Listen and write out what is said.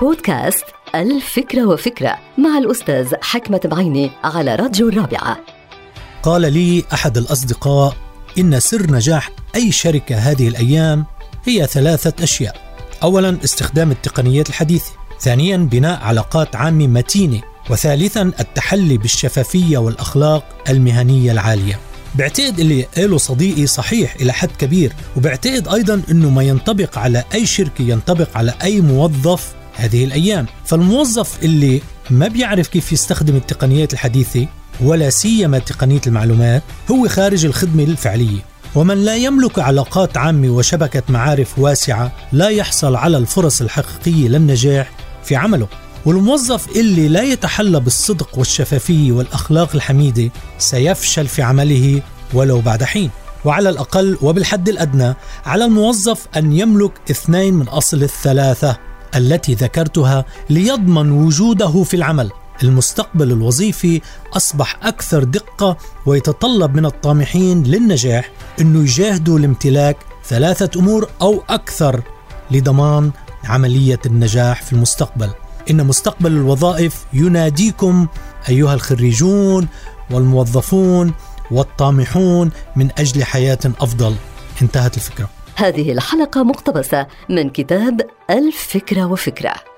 بودكاست الفكرة وفكرة مع الأستاذ حكمة بعيني على راديو الرابعة. قال لي أحد الأصدقاء إن سر نجاح أي شركة هذه الأيام هي ثلاثة أشياء. أولا استخدام التقنيات الحديثة. ثانيا بناء علاقات عامة متينة. وثالثا التحلي بالشفافية والأخلاق المهنية العالية. بعتقد اللي قاله صديقي صحيح إلى حد كبير. وبعتقد أيضا أنه ما ينطبق على أي شركة ينطبق على أي موظف هذه الأيام. فالموظف اللي ما بيعرف كيف يستخدم التقنيات الحديثة ولا سيما تقنية المعلومات هو خارج الخدمة الفعلية. ومن لا يملك علاقات عامة وشبكة معارف واسعة لا يحصل على الفرص الحقيقية للنجاح في عمله. والموظف اللي لا يتحلى بالصدق والشفافية والأخلاق الحميدة سيفشل في عمله ولو بعد حين. وعلى الأقل وبالحد الأدنى على الموظف أن يملك اثنين من أصل الثلاثة التي ذكرتها ليضمن وجوده في العمل. المستقبل الوظيفي أصبح أكثر دقة ويتطلب من الطامحين للنجاح أنه يجاهدوا لامتلاك ثلاثة أمور أو أكثر لضمان عملية النجاح في المستقبل. إن مستقبل الوظائف يناديكم أيها الخريجون والموظفون والطامحون من أجل حياة أفضل. انتهت الفكرة. هذه الحلقة مقتبسة من كتاب الفكرة وفكرة.